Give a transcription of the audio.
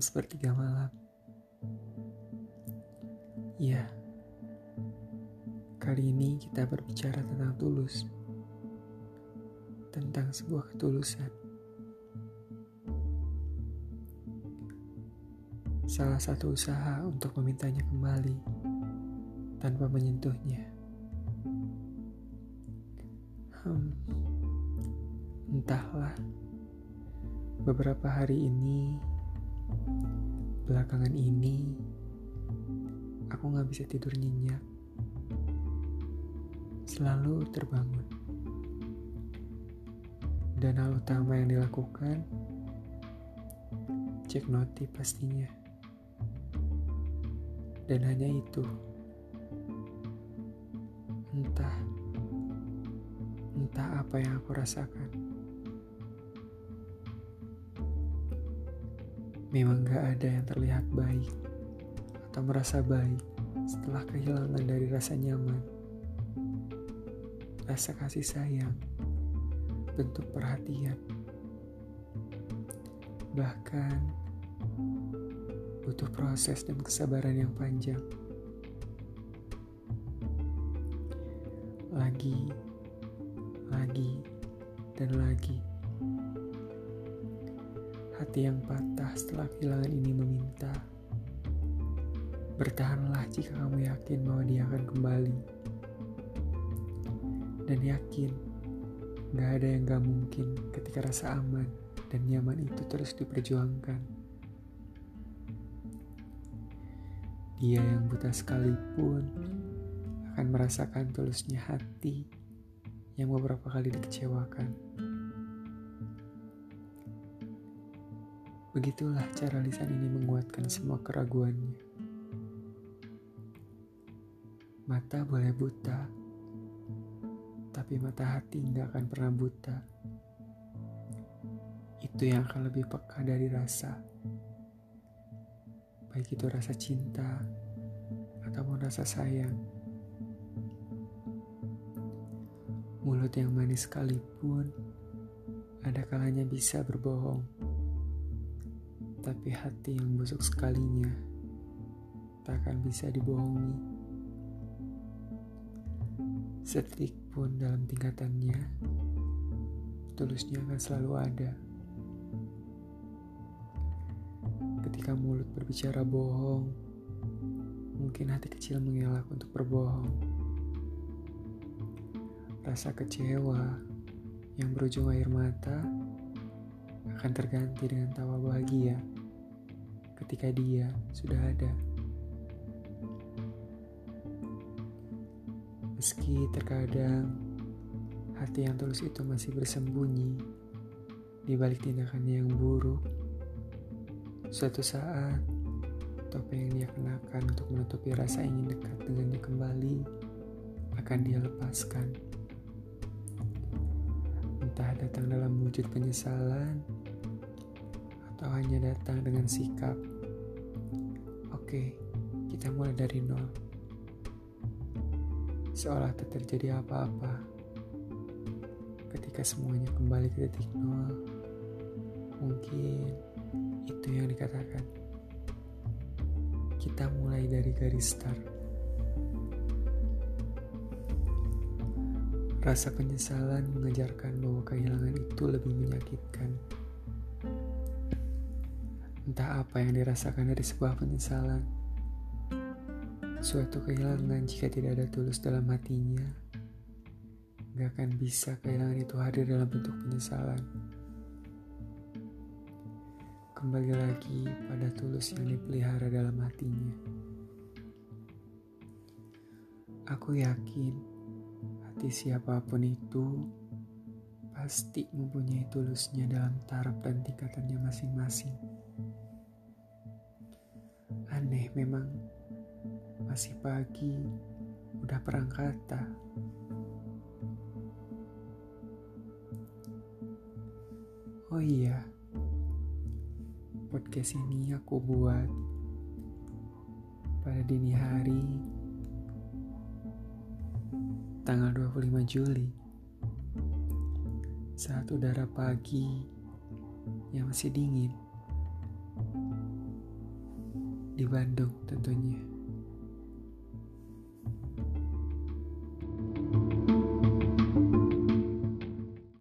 sepertiga malam. Ya, kali ini kita berbicara tentang tulus, tentang sebuah ketulusan. Salah satu usaha untuk memintanya kembali tanpa menyentuhnya. Hmm, entahlah. Beberapa hari ini, belakangan ini, aku gak bisa tidur nyenyak. Selalu terbangun. Dan hal utama yang dilakukan, cek notif pastinya. Dan hanya itu. Entah, entah apa yang aku rasakan. Memang gak ada yang terlihat baik atau merasa baik setelah kehilangan dari rasa nyaman, rasa kasih sayang, bentuk perhatian, bahkan butuh proses dan kesabaran yang panjang. Lagi, lagi, dan lagi. Hati yang patah setelah kehilangan ini meminta. Bertahanlah jika kamu yakin bahwa dia akan kembali. Dan yakin, gak ada yang gak mungkin ketika rasa aman dan nyaman itu terus diperjuangkan. Dia yang buta sekalipun akan merasakan tulusnya hati yang beberapa kali dikecewakan. Begitulah cara lisan ini menguatkan semua keraguannya. Mata boleh buta, tapi mata hati nggak akan pernah buta. Itu yang akan lebih peka dari rasa. Baik itu rasa cinta ataupun rasa sayang. Mulut yang manis sekalipun ada kalanya bisa berbohong tapi hati yang busuk sekalinya tak akan bisa dibohongi. Setik pun dalam tingkatannya, tulusnya akan selalu ada. Ketika mulut berbicara bohong, mungkin hati kecil mengelak untuk berbohong. Rasa kecewa yang berujung air mata akan terganti dengan tawa bahagia ketika dia sudah ada. Meski terkadang hati yang tulus itu masih bersembunyi di balik tindakannya yang buruk, suatu saat topeng yang dia kenakan untuk menutupi rasa ingin dekat dengannya kembali akan dia lepaskan. Entah datang dalam wujud penyesalan atau hanya datang dengan sikap Oke, kita mulai dari nol. Seolah tak terjadi apa-apa. Ketika semuanya kembali ke titik nol, mungkin itu yang dikatakan. Kita mulai dari garis start. Rasa penyesalan mengajarkan bahwa kehilangan itu lebih menyakitkan Entah apa yang dirasakan dari sebuah penyesalan. Suatu kehilangan jika tidak ada tulus dalam hatinya, gak akan bisa kehilangan itu hadir dalam bentuk penyesalan. Kembali lagi pada tulus yang dipelihara dalam hatinya. Aku yakin hati siapa pun itu pasti mempunyai tulusnya dalam taraf dan tingkatannya masing-masing. Memang, masih pagi, udah perang kata. Oh iya, podcast ini aku buat pada dini hari tanggal 25 Juli. Saat udara pagi yang masih dingin di Bandung tentunya.